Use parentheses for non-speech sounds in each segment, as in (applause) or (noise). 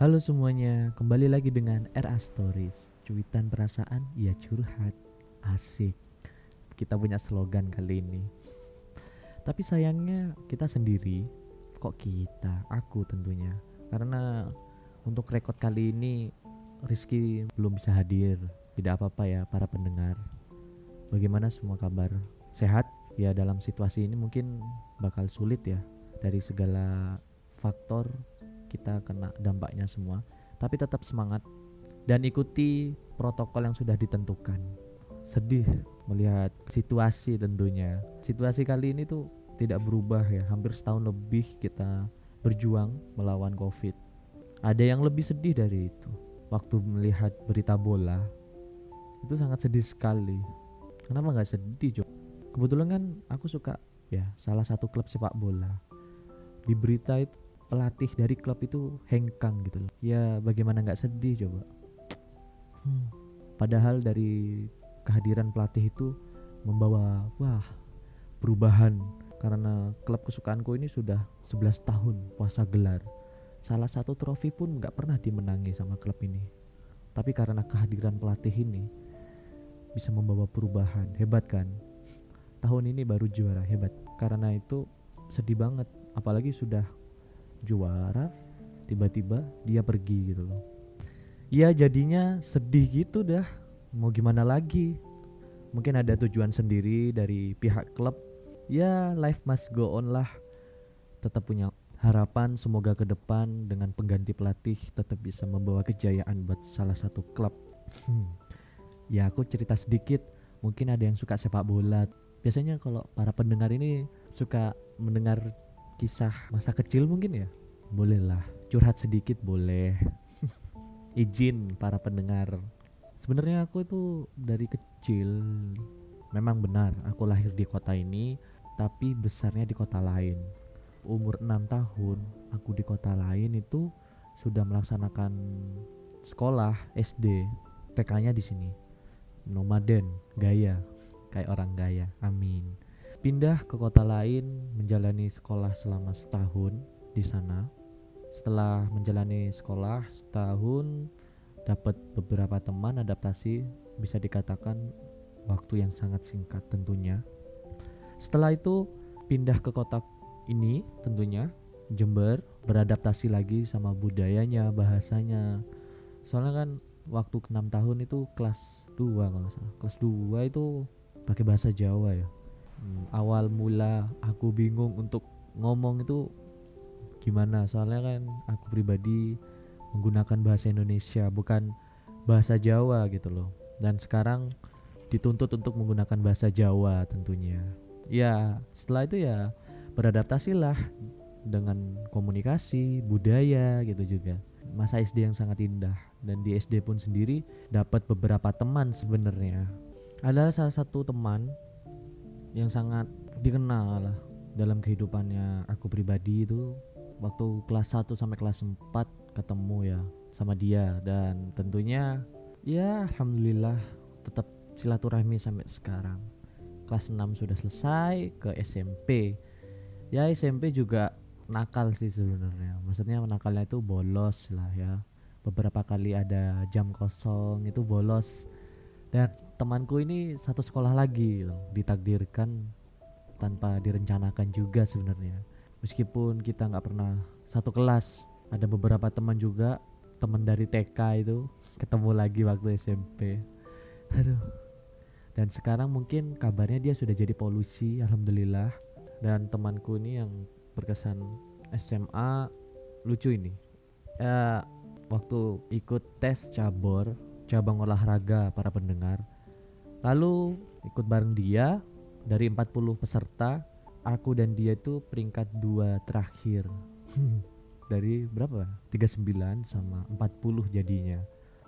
Halo semuanya, kembali lagi dengan RA Stories. Cuitan perasaan, ya curhat. Asik. Kita punya slogan kali ini. Tapi sayangnya kita sendiri Kok kita? Aku tentunya. Karena untuk rekod kali ini Rizky belum bisa hadir. Tidak apa-apa ya para pendengar. Bagaimana semua kabar? Sehat? Ya dalam situasi ini mungkin bakal sulit ya. Dari segala faktor kita kena dampaknya semua. Tapi tetap semangat dan ikuti protokol yang sudah ditentukan. Sedih melihat situasi tentunya. Situasi kali ini tuh tidak berubah ya. Hampir setahun lebih kita berjuang melawan covid. Ada yang lebih sedih dari itu. Waktu melihat berita bola itu sangat sedih sekali. Kenapa nggak sedih Cok? kebetulan kan aku suka ya salah satu klub sepak bola. Di berita itu pelatih dari klub itu hengkang gitu loh. Ya bagaimana nggak sedih coba? Hmm. padahal dari kehadiran pelatih itu membawa wah perubahan. Karena klub kesukaanku ini sudah 11 tahun puasa gelar. Salah satu trofi pun nggak pernah dimenangi sama klub ini. Tapi karena kehadiran pelatih ini bisa membawa perubahan. Hebat kan? Tahun ini baru juara hebat. Karena itu sedih banget. Apalagi sudah juara tiba-tiba dia pergi gitu loh. Ya jadinya sedih gitu dah. Mau gimana lagi? Mungkin ada tujuan sendiri dari pihak klub. Ya life must go on lah. Tetap punya harapan semoga ke depan dengan pengganti pelatih tetap bisa membawa kejayaan buat salah satu klub. Hmm. ya aku cerita sedikit. Mungkin ada yang suka sepak bola. Biasanya kalau para pendengar ini suka mendengar kisah masa kecil mungkin ya? Bolehlah. Curhat sedikit boleh. (laughs) Izin para pendengar. Sebenarnya aku itu dari kecil memang benar aku lahir di kota ini tapi besarnya di kota lain. Umur 6 tahun aku di kota lain itu sudah melaksanakan sekolah SD TK-nya di sini. Nomaden gaya. Kayak orang gaya. Amin pindah ke kota lain menjalani sekolah selama setahun di sana. Setelah menjalani sekolah setahun dapat beberapa teman adaptasi bisa dikatakan waktu yang sangat singkat tentunya. Setelah itu pindah ke kota ini tentunya Jember beradaptasi lagi sama budayanya, bahasanya. Soalnya kan waktu 6 tahun itu kelas 2 kalau salah. Kelas 2 itu pakai bahasa Jawa ya hmm, awal mula aku bingung untuk ngomong itu gimana. Soalnya kan aku pribadi menggunakan bahasa Indonesia bukan bahasa Jawa gitu loh. Dan sekarang dituntut untuk menggunakan bahasa Jawa tentunya. Ya setelah itu ya beradaptasilah dengan komunikasi budaya gitu juga. Masa SD yang sangat indah dan di SD pun sendiri dapat beberapa teman sebenarnya. Ada salah satu teman yang sangat dikenal lah dalam kehidupannya aku pribadi itu. Waktu kelas 1 sampai kelas 4 ketemu ya sama dia dan tentunya ya alhamdulillah tetap silaturahmi sampai sekarang. Kelas 6 sudah selesai ke SMP ya SMP juga nakal sih sebenarnya. Maksudnya nakalnya itu bolos lah ya. Beberapa kali ada jam kosong itu bolos. Dan temanku ini satu sekolah lagi loh, ditakdirkan tanpa direncanakan juga sebenarnya. Meskipun kita nggak pernah satu kelas ada beberapa teman juga teman dari TK itu ketemu lagi waktu SMP aduh. Dan sekarang mungkin kabarnya dia sudah jadi polusi alhamdulillah. Dan temanku ini yang berkesan SMA lucu ini. Ya waktu ikut tes cabur cabang olahraga para pendengar Lalu ikut bareng dia dari 40 peserta, aku dan dia itu peringkat dua terakhir. (laughs) dari berapa? 39 sama 40 jadinya.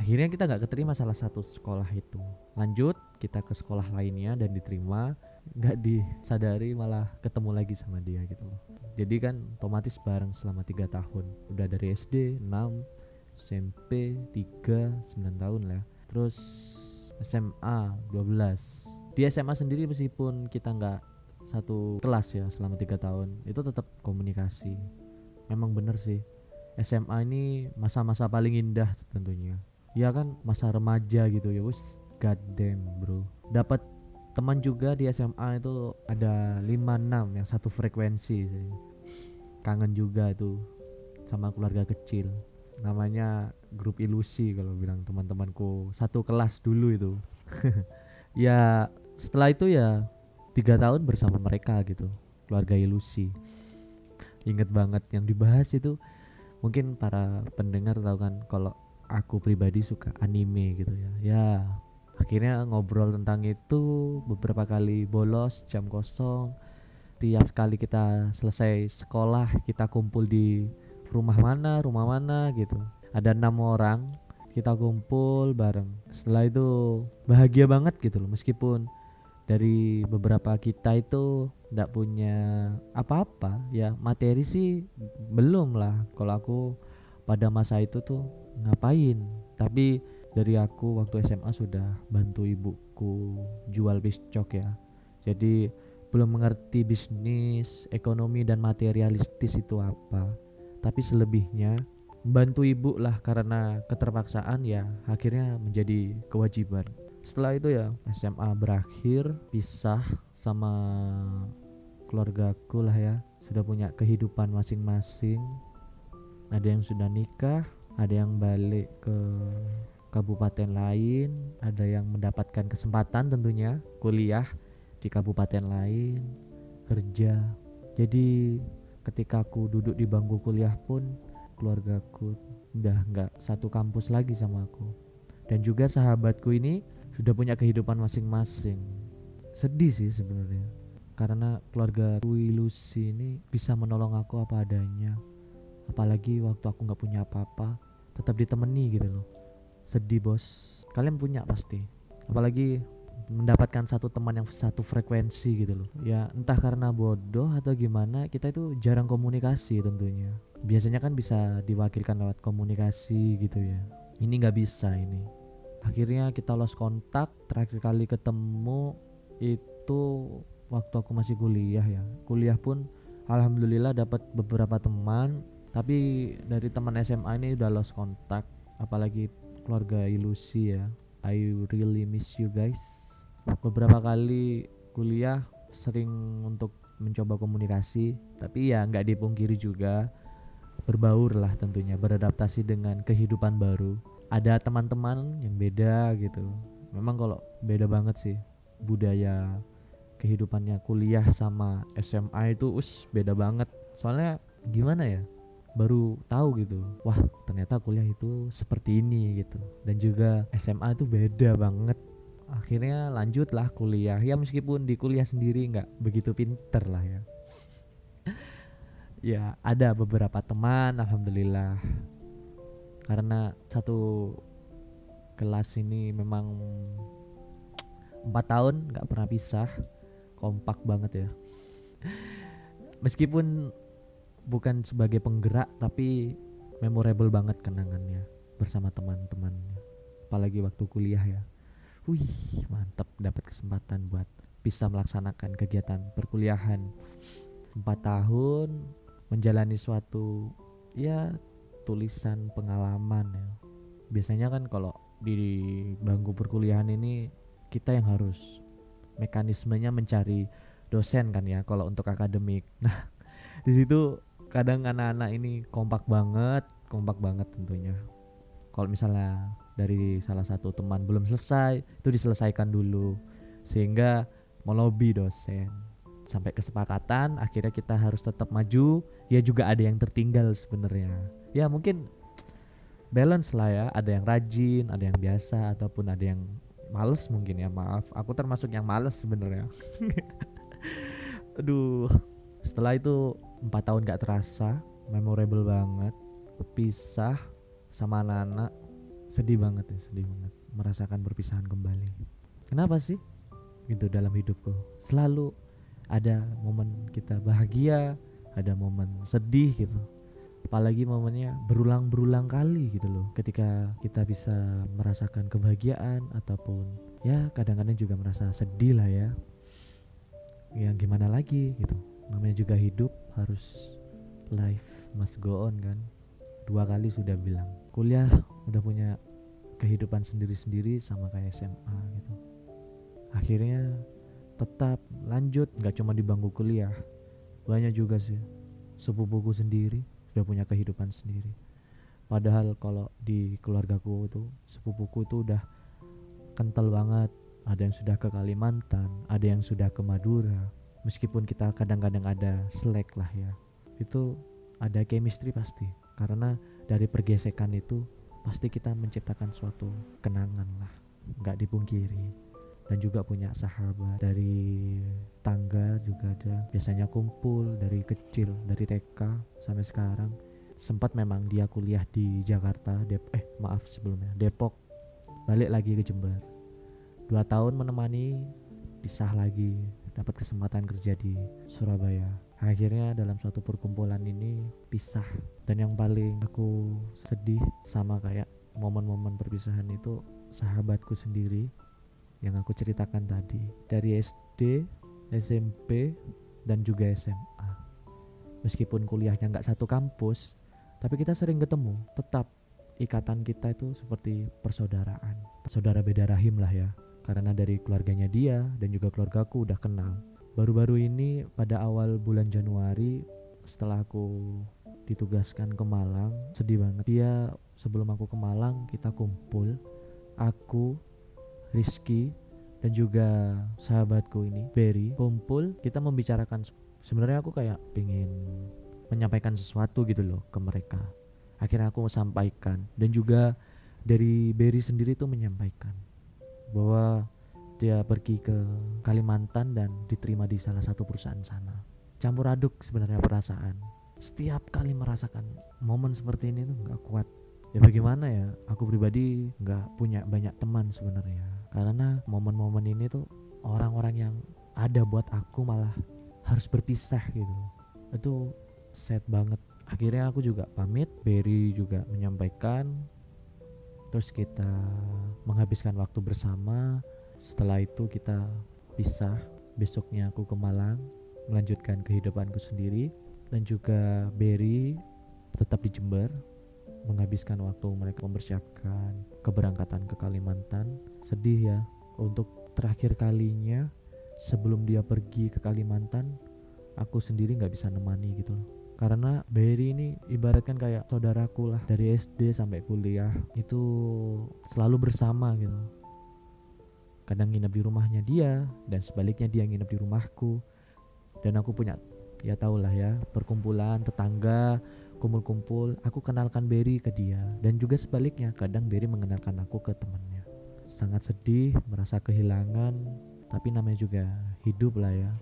Akhirnya kita nggak keterima salah satu sekolah itu. Lanjut kita ke sekolah lainnya dan diterima. Nggak disadari malah ketemu lagi sama dia gitu loh. Jadi kan otomatis bareng selama tiga tahun. Udah dari SD 6, SMP 3, 9 tahun lah. Terus SMA 12 di SMA sendiri meskipun kita nggak satu kelas ya selama tiga tahun itu tetap komunikasi. Memang bener sih SMA ini masa-masa paling indah tentunya. Ya kan masa remaja gitu ya wis god damn bro. Dapat teman juga di SMA itu ada 5-6 yang satu frekuensi sih. kangen juga itu sama keluarga kecil namanya grup ilusi kalau bilang teman-temanku. Satu kelas dulu itu. (laughs) Ya setelah itu ya tiga tahun bersama mereka gitu keluarga ilusi. Inget banget yang dibahas itu mungkin para pendengar tahu kan kalau aku pribadi suka anime gitu ya. Ya akhirnya ngobrol tentang itu beberapa kali bolos jam kosong. Tiap kali kita selesai sekolah kita kumpul di rumah mana rumah mana? gitu. Ada enam orang kita kumpul bareng. Setelah itu bahagia banget gitu loh meskipun dari beberapa kita itu tidak punya apa-apa. Ya materi sih belum lah. Kalau aku pada masa itu tuh ngapain? Tapi dari aku waktu SMA sudah bantu ibuku jual biscok ya. Jadi belum mengerti bisnis ekonomi dan materialistis itu apa tapi selebihnya bantu ibu lah karena keterpaksaan ya akhirnya menjadi kewajiban. Setelah itu ya SMA berakhir pisah sama keluargaku lah ya. Sudah punya kehidupan masing-masing. Ada yang sudah nikah ada yang balik ke kabupaten lain, ada yang mendapatkan kesempatan tentunya kuliah di kabupaten lain, kerja. Jadi ketika aku duduk di bangku kuliah pun keluargaku udah nggak satu kampus lagi sama aku. Dan juga sahabatku ini sudah punya kehidupan masing-masing. Sedih sih sebenarnya. Karena keluarga ilusi ini bisa menolong aku apa adanya. Apalagi waktu aku nggak punya apa-apa, tetap ditemani gitu loh sedih bos kalian punya pasti apalagi mendapatkan satu teman yang satu frekuensi gitu loh. Ya entah karena bodoh atau gimana kita itu jarang komunikasi tentunya. Biasanya kan bisa diwakilkan lewat komunikasi gitu ya. Ini nggak bisa ini. Akhirnya kita lost kontak terakhir kali ketemu itu waktu aku masih kuliah ya. Kuliah pun alhamdulillah dapat beberapa teman tapi dari teman SMA ini udah lost kontak. Apalagi keluarga ilusi ya. I really miss you guys beberapa kali kuliah sering untuk mencoba komunikasi tapi ya nggak dipungkiri juga berbaur lah tentunya beradaptasi dengan kehidupan baru. Ada teman-teman yang beda gitu. Memang kalau beda banget sih budaya kehidupannya kuliah sama SMA itu us beda banget. Soalnya gimana ya baru tahu gitu wah ternyata kuliah itu seperti ini gitu. Dan juga SMA itu beda banget akhirnya lanjutlah kuliah. Ya meskipun di kuliah sendiri nggak begitu pinter lah ya. Ya ada beberapa teman alhamdulillah. Karena satu kelas ini memang empat tahun nggak pernah pisah. Kompak banget ya. Meskipun bukan sebagai penggerak tapi memorable banget kenangannya bersama teman-temannya. Apalagi waktu kuliah ya wih mantap. Dapat kesempatan buat bisa melaksanakan kegiatan perkuliahan. Empat tahun menjalani suatu ya tulisan pengalaman ya. Biasanya kan kalau di bangku perkuliahan ini kita yang harus mekanismenya mencari dosen kan ya kalau untuk akademik. (laughs) Nah di situ kadang anak-anak ini kompak banget kompak banget tentunya. Kalau misalnya dari salah satu teman belum selesai itu diselesaikan dulu. Sehingga melobi dosen. Sampai kesepakatan akhirnya kita harus tetap maju. Ya juga ada yang tertinggal sebenarnya. Ya mungkin balance lah ya. Ada yang rajin ada yang biasa ataupun ada yang males mungkin ya. Maaf aku termasuk yang males sebenarnya. (laughs) Aduh setelah itu empat tahun gak terasa memorable banget. Berpisah sama anak-anak sedih banget ya sedih banget. Merasakan perpisahan kembali. Kenapa sih? Gitu dalam hidupku. Selalu ada momen kita bahagia ada momen sedih gitu. Apalagi momennya berulang-berulang kali gitu loh. Ketika kita bisa merasakan kebahagiaan ataupun ya kadang-kadang juga merasa sedih lah ya. Yang gimana lagi gitu. Namanya juga hidup harus life must go on kan. Dua kali sudah bilang kuliah udah punya kehidupan sendiri-sendiri sama kayak SMA gitu. Akhirnya tetap lanjut nggak cuma di bangku kuliah banyak juga sih sepupuku sendiri sudah punya kehidupan sendiri. Padahal kalau di keluargaku itu sepupuku itu udah kental banget. Ada yang sudah ke Kalimantan ada yang sudah ke Madura. Meskipun kita kadang-kadang ada selek lah ya itu ada chemistry pasti. Karena dari pergesekan itu pasti kita menciptakan suatu kenangan lah. Nggak dipungkiri. Dan juga punya sahabat. Dari tangga juga ada. Biasanya kumpul dari kecil dari TK sampai sekarang. Sempat memang dia kuliah di Jakarta Dep eh maaf sebelumnya Depok. Balik lagi ke Jember. Dua tahun menemani pisah lagi dapat kesempatan kerja di Surabaya. Akhirnya dalam suatu perkumpulan ini pisah dan yang paling aku sedih sama kayak momen-momen perpisahan itu sahabatku sendiri yang aku ceritakan tadi dari SD, SMP dan juga SMA. Meskipun kuliahnya nggak satu kampus, tapi kita sering ketemu. Tetap ikatan kita itu seperti persaudaraan, saudara beda rahim lah ya karena dari keluarganya dia dan juga keluargaku udah kenal. Baru-baru ini pada awal bulan Januari setelah aku ditugaskan ke Malang, sedih banget. Dia sebelum aku ke Malang kita kumpul, aku, Rizky dan juga sahabatku ini, Berry, kumpul kita membicarakan sebenarnya aku kayak pengen menyampaikan sesuatu gitu loh ke mereka. Akhirnya aku sampaikan dan juga dari Berry sendiri tuh menyampaikan bahwa dia pergi ke Kalimantan dan diterima di salah satu perusahaan sana. Campur aduk sebenarnya perasaan. Setiap kali merasakan momen seperti ini tuh nggak kuat. Ya bagaimana ya? Aku pribadi nggak punya banyak teman sebenarnya. Karena momen-momen ini tuh orang-orang yang ada buat aku malah harus berpisah gitu. Itu sad banget. Akhirnya aku juga pamit. Berry juga menyampaikan terus kita menghabiskan waktu bersama setelah itu kita pisah. Besoknya aku ke Malang melanjutkan kehidupanku sendiri. Dan juga Berry tetap di Jember menghabiskan waktu mereka mempersiapkan keberangkatan ke Kalimantan. Sedih ya untuk terakhir kalinya sebelum dia pergi ke Kalimantan aku sendiri nggak bisa nemani gitu loh. Karena Berry ini ibaratkan kayak saudaraku lah dari SD sampai kuliah. Itu selalu bersama gitu kadang nginep di rumahnya dia dan sebaliknya dia nginep di rumahku. Dan aku punya ya tau lah ya perkumpulan tetangga kumpul-kumpul. Aku kenalkan Berry ke dia dan juga sebaliknya kadang Berry mengenalkan aku ke temannya. Sangat sedih merasa kehilangan tapi namanya juga hidup lah ya.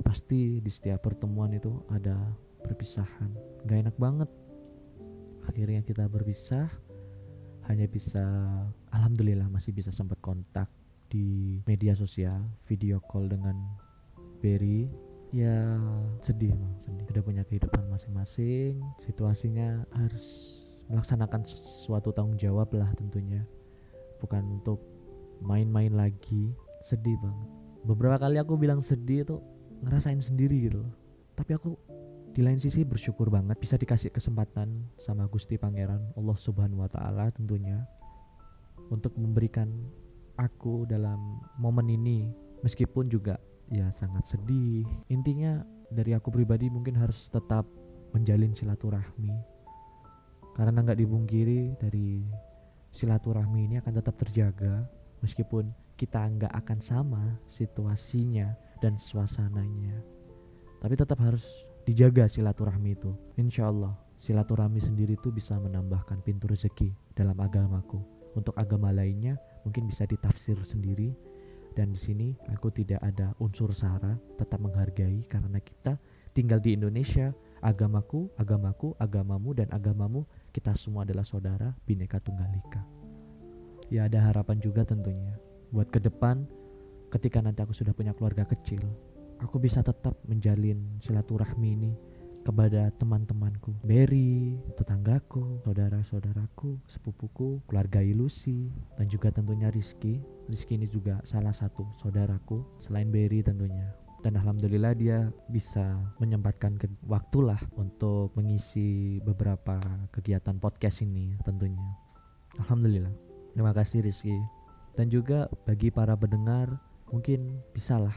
Pasti di setiap pertemuan itu ada perpisahan. Gak enak banget. Akhirnya kita berpisah. Hanya bisa alhamdulillah masih bisa sempat kontak di media sosial video call dengan Berry ya sedih emang sedih. Udah punya kehidupan masing-masing. Situasinya harus melaksanakan suatu tanggung jawab lah tentunya. Bukan untuk main-main lagi. Sedih banget. Beberapa kali aku bilang sedih itu ngerasain sendiri gitu loh. Tapi aku di lain sisi bersyukur banget bisa dikasih kesempatan sama Gusti Pangeran Allah Subhanahu wa taala tentunya untuk memberikan aku dalam momen ini meskipun juga ya sangat sedih. Intinya dari aku pribadi mungkin harus tetap menjalin silaturahmi. Karena nggak dibungkiri dari silaturahmi ini akan tetap terjaga meskipun kita nggak akan sama situasinya dan suasananya. Tapi tetap harus dijaga silaturahmi itu. Insya Allah silaturahmi sendiri itu bisa menambahkan pintu rezeki dalam agamaku. Untuk agama lainnya mungkin bisa ditafsir sendiri dan di sini aku tidak ada unsur sara, tetap menghargai karena kita tinggal di Indonesia. Agamaku, agamaku, agamamu dan agamamu kita semua adalah saudara bineka tunggal ika. Ya ada harapan juga tentunya buat ke depan ketika nanti aku sudah punya keluarga kecil aku bisa tetap menjalin silaturahmi ini kepada teman-temanku, Berry, tetanggaku, saudara-saudaraku, sepupuku, keluarga Ilusi, dan juga tentunya Rizky. Rizky ini juga salah satu saudaraku, selain Berry tentunya. dan alhamdulillah dia bisa menyempatkan ke waktulah untuk mengisi beberapa kegiatan podcast ini tentunya alhamdulillah terima kasih Rizky dan juga bagi para pendengar mungkin bisalah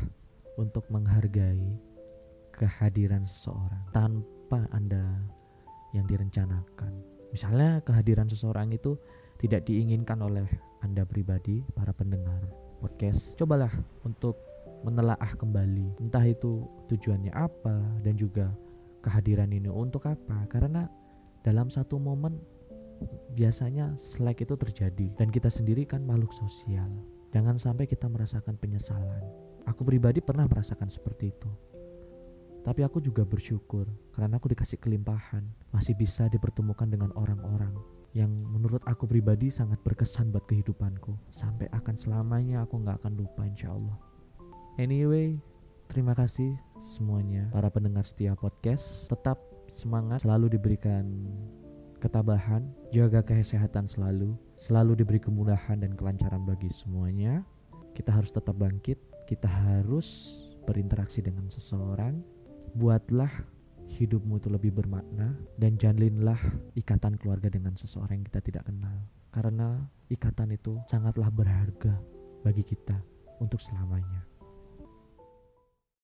untuk menghargai kehadiran seseorang tanpa Anda yang direncanakan. Misalnya kehadiran seseorang itu tidak diinginkan oleh Anda pribadi para pendengar podcast. Cobalah untuk menelaah kembali. Entah itu tujuannya apa dan juga kehadiran ini untuk apa. Karena dalam satu momen biasanya slack itu terjadi dan kita sendiri kan makhluk sosial. Jangan sampai kita merasakan penyesalan. Aku pribadi pernah merasakan seperti itu tapi aku juga bersyukur karena aku dikasih kelimpahan masih bisa dipertemukan dengan orang-orang yang menurut aku pribadi sangat berkesan buat kehidupanku sampai akan selamanya aku nggak akan lupa insya Allah Anyway, terima kasih semuanya para pendengar setia podcast. Tetap semangat, selalu diberikan ketabahan, jaga kesehatan selalu, selalu diberi kemudahan dan kelancaran bagi semuanya. Kita harus tetap bangkit, kita harus berinteraksi dengan seseorang. Buatlah hidupmu itu lebih bermakna dan jalinlah ikatan keluarga dengan seseorang yang kita tidak kenal. Karena ikatan itu sangatlah berharga bagi kita untuk selamanya.